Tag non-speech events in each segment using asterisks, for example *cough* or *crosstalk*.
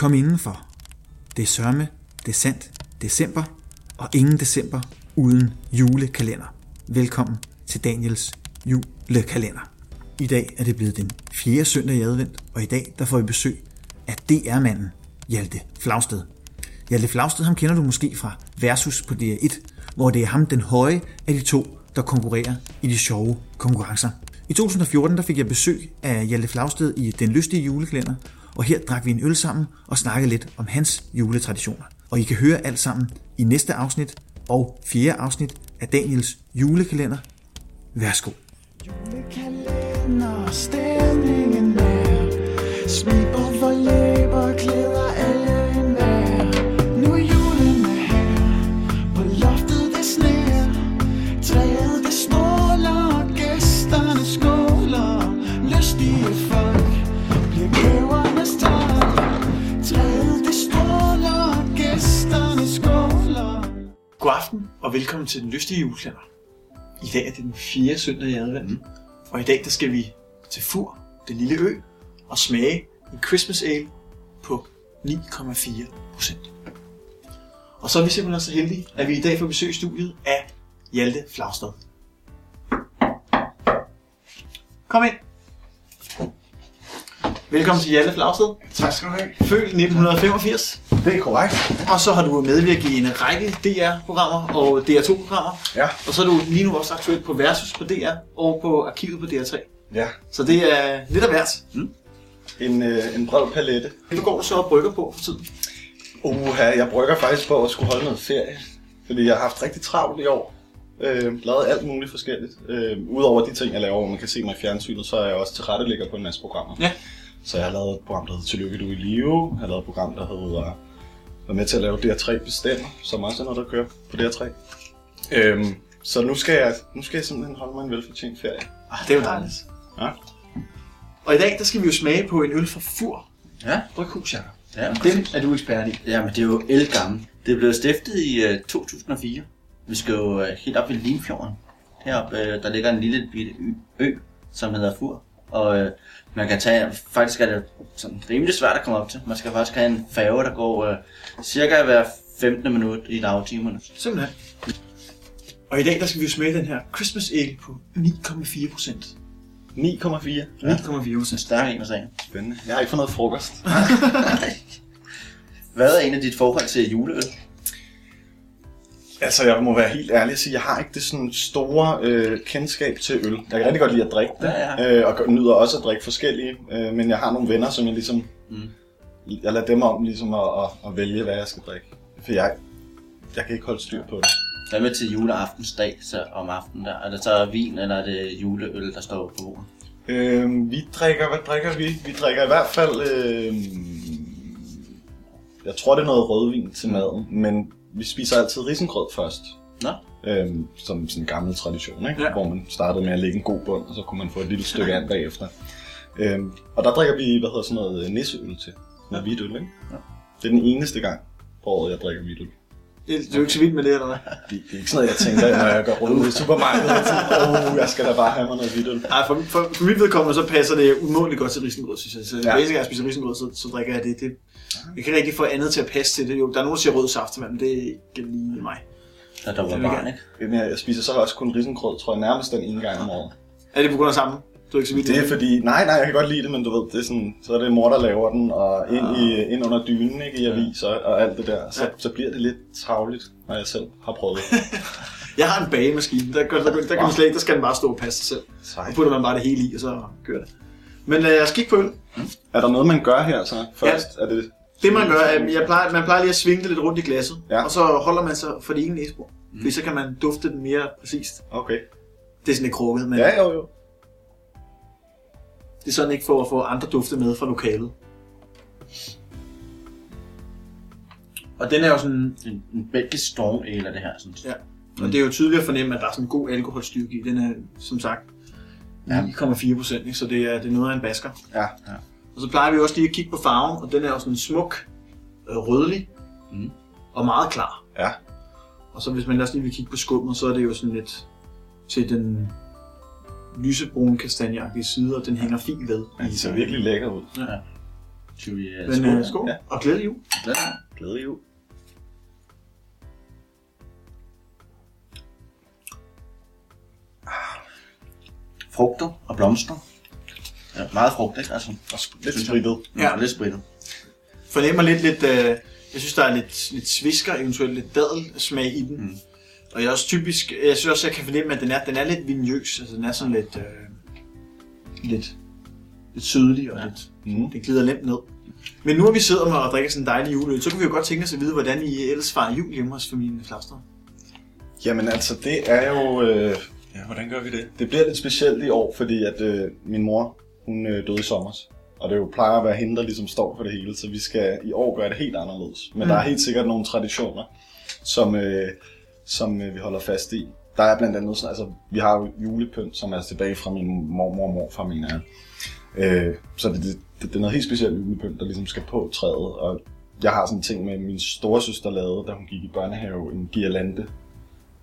Kom indenfor. Det er sørme, det er sandt, december, og ingen december uden julekalender. Velkommen til Daniels julekalender. I dag er det blevet den fjerde søndag i advent, og i dag der får vi besøg af DR-manden Hjalte Flagsted. Hjalte Flagsted, ham kender du måske fra Versus på DR1, hvor det er ham den høje af de to, der konkurrerer i de sjove konkurrencer. I 2014 der fik jeg besøg af Hjalte Flagsted i Den Lystige Julekalender, og her drak vi en øl sammen og snakkede lidt om hans juletraditioner. Og I kan høre alt sammen i næste afsnit og fjerde afsnit af Daniels julekalender. Værsgo. Julekalender, stemningen er og velkommen til den lystige julekalender. I dag er det den fjerde søndag i advent, og i dag der skal vi til Fur, den lille ø, og smage en Christmas Ale på 9,4 procent. Og så er vi simpelthen så heldige, at vi i dag får besøg i studiet af Hjalte Flagsted. Kom ind. Velkommen til Hjalte Flagsted. Tak skal du have. Født i 1985. Det er korrekt. Og så har du medvirket i en række DR-programmer og DR2-programmer. Ja. Og så er du lige nu også aktuelt på Versus på DR og på Arkivet på DR3. Ja. Så det er lidt af hvert. Mm. En, øh, en bred palette. Hvad går du så og brygger på for tiden? Uha, jeg brygger faktisk på at skulle holde noget ferie. Fordi jeg har haft rigtig travlt i år. Øh, lavet alt muligt forskelligt. Øh, Udover de ting, jeg laver, hvor man kan se mig i fjernsynet, så er jeg også tilrettelægger på en masse programmer. Ja. Så jeg har lavet et program, der hedder Tillykke, du i live. Jeg har lavet et program, der hedder var med til at lave DR3 Bestemmer, som også er noget, der kører på DR3. Øhm, så nu skal, jeg, nu skal jeg simpelthen holde mig en velfortjent ferie. Ah, det er jo dejligt. Ja. Og i dag der skal vi jo smage på en øl fra Fur Ja, Bryghus, Jacob. ja. Den er du ekspert i. ja, men det er jo elgammel. Det blev stiftet i uh, 2004. Vi skal jo uh, helt op ved Limfjorden. Heroppe, uh, der ligger en lille bitte ø, ø, som hedder Fur. Og uh, man kan tage, faktisk er det sådan rimelig svært at komme op til. Man skal faktisk have en færge, der går uh, cirka hver 15. minut i dagtimerne. Simpelthen. Og i dag der skal vi jo smage den her Christmas Ale på 9,4 procent. 9,4. 9,4 procent. Stærk en af sagen. Spændende. Jeg har ikke fået noget frokost. *laughs* Hvad er en af dit forhold til juleøl? Altså, jeg må være helt ærlig og sige, jeg har ikke det sådan store øh, kendskab til øl. Jeg kan rigtig godt lide at drikke det, Ja, Øh, og nyder også at drikke forskellige. Øh, men jeg har nogle venner, som jeg ligesom... Mm. Jeg lader dem om ligesom at, at, at vælge, hvad jeg skal drikke. For jeg, jeg kan ikke holde styr på det. Hvad med til juleaftensdag så om aftenen der? Er det så vin, eller er det juleøl, der står på bordet? Øh, vi drikker, hvad drikker vi? Vi drikker i hvert fald... Øh, jeg tror, det er noget rødvin til maden, men vi spiser altid risengrød først. Nå, Øhm, som sådan en gammel tradition, ikke? Ja. Ja. hvor man startede med at lægge en god bund, og så kunne man få et lille *laughs* stykke an bagefter. Øhm, og der drikker vi, hvad hedder sådan noget, nisseøl til. Noget hvidt øl, ikke? Ja. Det er den eneste gang på året, jeg drikker hvidt øl. Det, du er ikke så vild med det, eller hvad? Det, det er ikke sådan noget, jeg tænker, når jeg går rundt i supermarkedet åh, jeg skal da bare have mig noget hvidt øl. Nej, for, for, for mit vedkommende så passer det umådeligt godt til risengrød, synes jeg. Så ja. Ja. hver gang jeg spiser risengrød, så, så drikker jeg det. det. Jeg kan ikke rigtig få andet til at passe til det. Jo, der er nogen, der siger rød saft, men det er ikke lige mig. da der var barn, ikke? Men jeg, jeg spiser så også kun risengrød, tror jeg, nærmest den ene gang om året. Er det på grund af sammen? Du er ikke så vild Det er fordi, nej, nej, jeg kan godt lide det, men du ved, det er sådan, så er det mor, der laver den, og ind, i, ind under dynen, ikke, i aviser og alt det der. Så, Ja. så bliver det lidt tavligt, når jeg selv har prøvet det. *laughs* Jeg har en bagemaskine. Der, der, der, der, kan man slet ikke, der skal den bare stå og passe sig selv. Sejt. Putter man bare det hele i, og så kører det. Men lad os kigge på øl. Er der noget, man gør her så først? Ja. Er det... Det man gør, er, jeg plejer, man plejer lige at svinge det lidt rundt i glasset, Ja. og så holder man sig for det ene næsebord. Mm. Fordi så kan man dufte den mere præcist. Okay. Det er sådan lidt krukket, men Ja, jo, jo. Det er sådan ikke for at få andre dufte med fra lokalet. Og den er jo sådan, En, en belgisk storm ale er det her, sådan. ja, og det er jo tydeligt at fornemme, at der er sådan en god alkoholstyrke i. Den er, som sagt, 9,4 procent, så det er, det er noget af en basker. Ja. Og så plejer vi også lige at kigge på farven, og den er jo sådan smuk, øh, rødlig Mm. og meget klar. Ja. Og så hvis man også lige vil kigge på skummet, så er det jo sådan lidt til den lysebrune kastanjeagtige side, og den hænger fint ved. Ja, det ser virkelig lækker ud. Ja. Skal vi uh, Men øh, skål, Ja. og glædelig jul. Glædelig. Glædelig jul. Frugter og blomster. Ja, meget frugt, ikke? Altså, Og lidt spritet. ja. Ja. lidt spritet. Fornemmer lidt, lidt øh, jeg synes, der er lidt, lidt svisker, eventuelt lidt dadelsmag i den. Mm. Og jeg er også typisk, jeg synes også, jeg kan fornemme, at den er, den er lidt vinjøs. Altså, den er sådan lidt, øh, lidt, lidt sydlig og ja. lidt, Mm. det glider nemt ned. Men nu har vi siddet og drikker sådan en dejlig juleøl, så kan vi jo godt tænke os at vide, hvordan I ellers fejrer jul hjemme hos familien Flapsted. Jamen altså, det er jo... Øh, ja, hvordan gør vi det? Det bliver lidt specielt i år, fordi at øh, min mor, hun øh, døde i sommer. Og det jo plejer at være hende, der ligesom står for det hele, så vi skal i år gøre det helt anderledes. Men mm. der er helt sikkert nogle traditioner, som, øh, som øh, vi holder fast i. Der er blandt andet sådan, altså, vi har jo julepynt, som er tilbage fra min mormor og morfar, mener jeg. Øh, så det, det, det, er noget helt specielt julepynt, der ligesom skal på træet. Og jeg har sådan en ting med, min storesøster lavede, da hun gik i børnehave, en girlande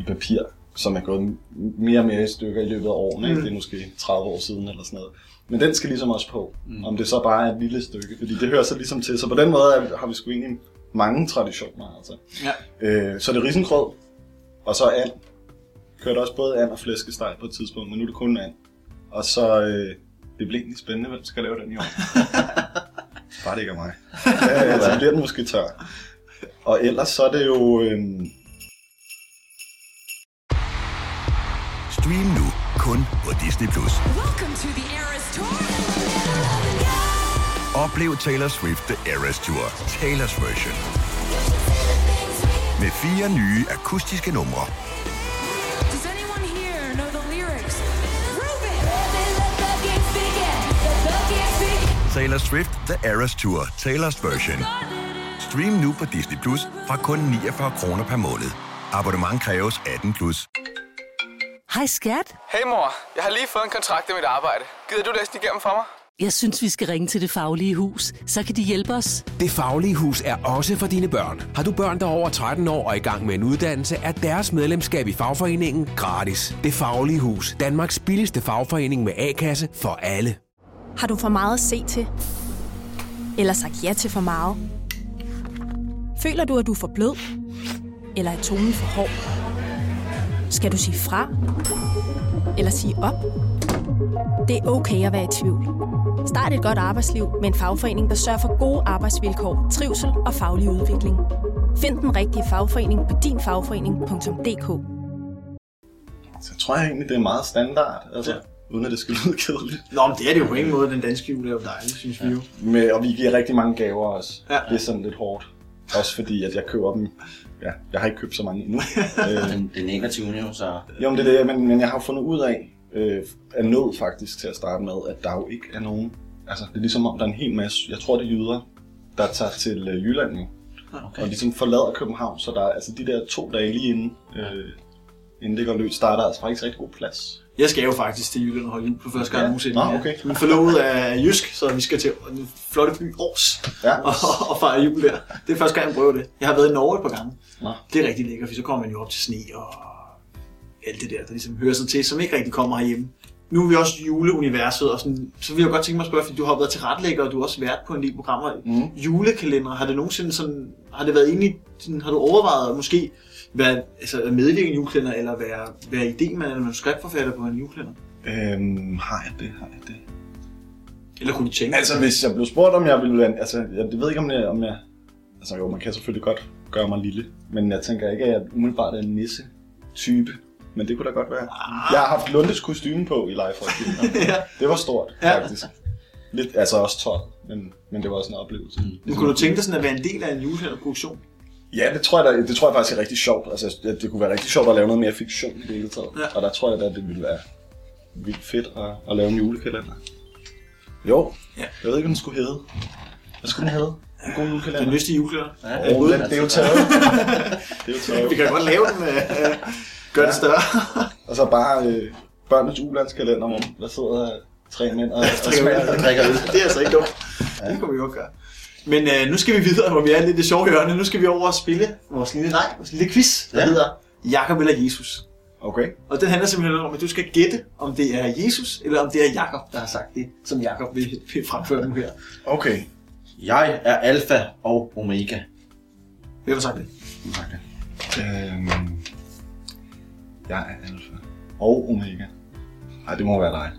i papir, som er gået mere og mere i stykker i løbet af årene. Mm. Det er måske 30 år siden eller sådan noget. Men den skal ligesom også på. Mm. Om det så bare er et lille stykke, fordi det hører så ligesom til. Så på den måde har vi sgu egentlig mange traditioner. Altså. Ja. Øh, så det er risengrød, og så and. Kørte også både and og flæskesteg på et tidspunkt, men nu er det kun and. Og så, øh, det bliver egentlig spændende, hvem skal lave den i år. *laughs* bare det ikke er mig. Ja, så bliver den måske tør. Og ellers så er det jo... Øh, Stream nu kun på Disney+. Plus. Welcome to the Eras Tour. Oplev Taylor Swift The Eras Tour, Taylor's version. Med fire nye akustiske numre. Does anyone here know the lyrics? Prove it. Taylor Swift The Eras Tour, Taylor's version. Stream nu på Disney Plus fra kun 49 kroner per måned. Abonnement kræves 18 plus. Hej skat. Hey mor, jeg har lige fået en kontrakt i mit arbejde. Gider du læse den igennem for mig? Jeg synes, vi skal ringe til Det Faglige Hus. Så kan de hjælpe os. Det Faglige Hus er også for dine børn. Har du børn, der er over 13 år og i gang med en uddannelse, er deres medlemskab i fagforeningen gratis. Det Faglige Hus. Danmarks billigste fagforening med A-kasse for alle. Har du for meget at se til? Eller sagt ja til for meget? Føler du, at du er for blød? Eller er tonen for hård? Skal du sige fra? Eller sige op? Det er okay at være i tvivl. Start et godt arbejdsliv med en fagforening, der sørger for gode arbejdsvilkår, trivsel og faglig udvikling. Find den rigtige fagforening på dinfagforening.dk så tror jeg egentlig, det er meget standard. Altså, Ja. ja. Uden at det skal *laughs* lyde kedeligt. Nå, men det er det jo på ingen måde. Den danske jul er jo dejlig, synes vi jo. Med, og vi giver rigtig mange gaver også. Ja. Det er sådan lidt hårdt. Også fordi, at jeg køber dem. Ja, jeg har ikke købt så mange endnu. Den, *laughs* det negative jo, så... jo, men det er det, men, men jeg har fundet ud af, øh, er nødt faktisk til at starte med, at der jo ikke er nogen... Altså, det er ligesom om, der er en hel masse... Jeg tror, det er jyder, der tager til øh, Jylland nu. Okay. Og ligesom forlader København, så der er altså de der to dage lige inden, øh, inden det går løs, starter altså faktisk rigtig god plads. Jeg skal jo faktisk til Jylland og holde jul på første gang Ja. nogensinde. Nå, okay. Min forlovede er jysk, så vi skal til den flotte by Aarhus Ja. og, og fejre jul der. Det er første gang, jeg prøver det. Jeg har været i Norge et par gange. Nå. Det er rigtig lækkert, for så kommer man jo op til sne og alt det der, der ligesom hører sig til, som ikke rigtig kommer herhjemme. Nu er vi også i juleuniverset, og sådan, så vil jeg godt tænke mig at spørge, fordi du har været til retlægger, og du har også været på en del programmer. Mm. Julekalender, har det nogensinde sådan, har det været egentlig, sådan, har du overvejet at måske være, altså at medvirke i en julekalender, eller være, være idémand eller manuskriptforfatter på en julekalender? Øhm, har jeg det? Har jeg det? Eller kunne du tænke Altså, hvis jeg blev spurgt, om jeg ville. Altså, jeg det ved ikke, om jeg, om jeg... Altså, jo, man kan selvfølgelig godt gøre mig lille. Men jeg tænker ikke, at jeg umiddelbart er en nisse-type. Men det kunne da godt være. Jeg har haft Lundes kostume på i live *laughs* ja. Det var stort, Ja. faktisk. Lidt, altså også 12, men, men det var også en oplevelse. Men kunne du tænke dig sådan at være en del af en julekalender-produktion? Ja, det tror jeg, da, det tror jeg faktisk er rigtig sjovt. Altså, det, det kunne være rigtig sjovt at lave noget mere fiktion i det hele taget. Ja. Og der tror jeg da, det ville være vildt fedt at, at lave en julekalender. Jo, Ja. jeg ved ikke, hvad den skulle hedde. Hvad skulle den hedde? En god julekalender? Den lystige julekalender? Ja, Oh, den, det er jo taget. *laughs* det er jo taget. Vi kan godt lave den, øh, gør det større. *laughs* Og så bare øh, børnenes ulandskalender, hvor der sidder tre mænd og, og smager. Og drikker øl. det er altså ikke dumt. Det kunne vi godt gøre. Men øh, nu skal vi videre, hvor vi er lidt i det sjove hjørne. Nu skal vi over og spille vores lille, nej, vores lille quiz, der ja. Ja. hedder Jakob eller Jesus. Okay. Og den handler simpelthen om, at du skal gætte, om det er Jesus, eller om det er Jakob, der har sagt det, som Jakob vil, vil fremføre nu her. Okay. Jeg er alfa og omega. Hvem har sagt det? Tak det. Øhm, jeg er alfa. Og omega. Nej, det må være dig.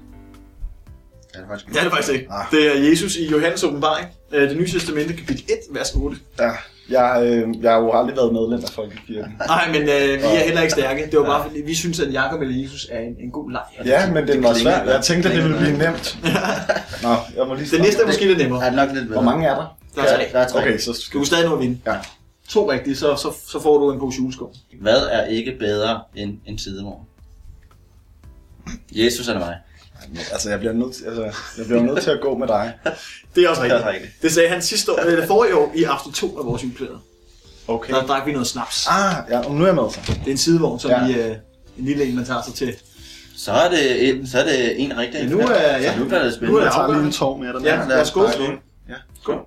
Det er det faktisk Det er det faktisk ikke. Ah. Det er Jesus i Johannes åbenbaring. Øh, Det nye testamente, kapitel 1, vers 8. Ja, jeg, øh, jeg har jo aldrig været medlem af Folkekirken. Nej, men øh, vi er heller ikke stærke. Det var bare fordi, vi synes, at Jakob eller Jesus er en, en god leg. Ja, men den var klinger- svær. Jeg tænkte, at det ville blive nemt. *laughs* Nå, jeg må lige Det næste er måske lidt nemmere. Er det nok lidt bedre? Hvor mange er der? Der er tre. Der er tre. Okay, så Du kan stadig nå at vinde. Ja. To rigtige, så, så, så får du en pose juleskov. Hvad er ikke bedre end en sidevogn? Jesus eller mig? Altså, jeg bliver nødt til, altså, jeg bliver nødt til at gå med dig. *laughs* Det er også Det er rigtigt. Det sagde han sidste år, eller forrige år i aften 2 af vores juleplader. Okay. Der drak vi noget snaps. Ah, ja, og nu er jeg med så. Det er en sidevogn, som Ja. vi, øh, en lille en, man tager sig til. Så er det en, så er det en rigtig. Ja, nu er- ja. Så nu bliver det Nu er spændende. det Jeg tager lige en tår med dig. Ja, lad os gå. Dejligt. Ja. Skål.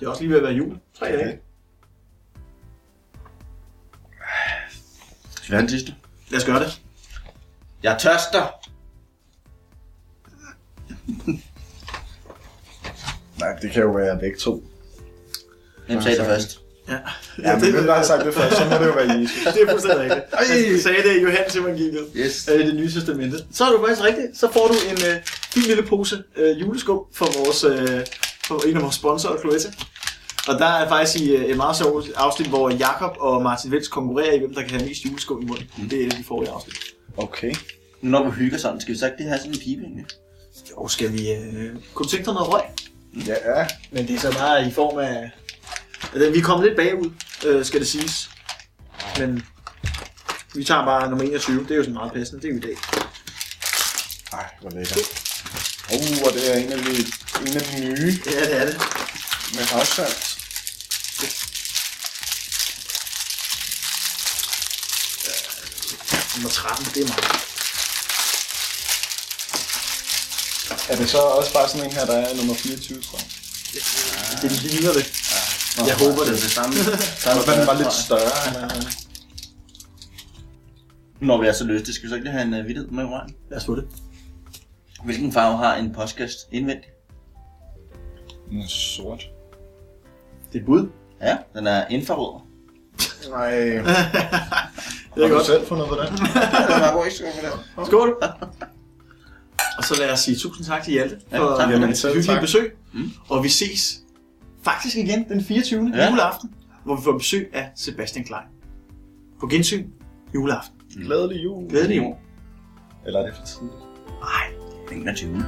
Det er også lige ved at være jul. Tre dage. Okay. Skal vi have den sidste? Lad os gøre det. Jeg tørster. *laughs* Nej, det kan jo være begge to. Hvem sagde det først? Ja, Ja, men hvem der har sagt det først, så må det jo være Jesus. *laughs* det er fuldstændig rigtigt. Han sagde det i Johannes evangeliet. Yes. øh, det nye testamente. Så er du faktisk rigtigt. Så får du en øh, fin lille pose øh, juleskum fra vores, øh, fra en af vores sponsorer, Cloetta. Og der er faktisk i, øh, et meget sjovt afsnit, hvor Jakob og Martin Vels konkurrerer i, hvem der kan have mest juleskum i munden. Mm. Det er et af de forrige afsnit. Okay. Nu når vi hygger sådan, skal vi så ikke det have sådan en pibe egentlig? Jo, skal vi... Øh, kunne du tænke dig noget røg? Ja, ja. Men det er så bare i form af... Altså, vi er kommet lidt bagud, øh, skal det siges. Men vi tager bare nummer 21. Det er jo sådan meget passende. Det er jo i dag. Ej, hvor lækkert. Oh, og det er en af de, en af de nye Ja, det er det. med havsalt. Nummer 13, det er meget. Er det så også bare sådan en her, der er nummer 24, tror jeg? Det ligner det. Nå, Jeg håber det. er det samme. Håber, den var lidt større. Når vi er så lyst, skal vi så ikke lige have en uh, vidtighed med i røven? Lad os få det. Hvilken farve har en postkast indvendigt? den er sort. Det er et bud. Ja, den er infrarød. Nej. *laughs* Det er Har du godt. selv fundet på det? den er god, ikke? Skål. Og så lad os sige tusind tak til Hjalte Ja, for tak. et Jamen, selv hyggeligt tak. besøg. Mm. Og vi ses faktisk igen den 24. Ja. juleaften, hvor vi får besøg af Sebastian Klein. På gensyn juleaften. Glædelig jul. Glædelig jul. Eller er det for tidligt? Nej, 21.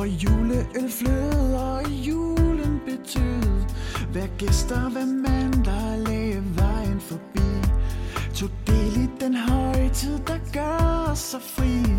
Hvor juleøl flød og julen betød Hver gæster, hver mand, der lagde vejen forbi. Tog del i den højtid, der gør os så fri.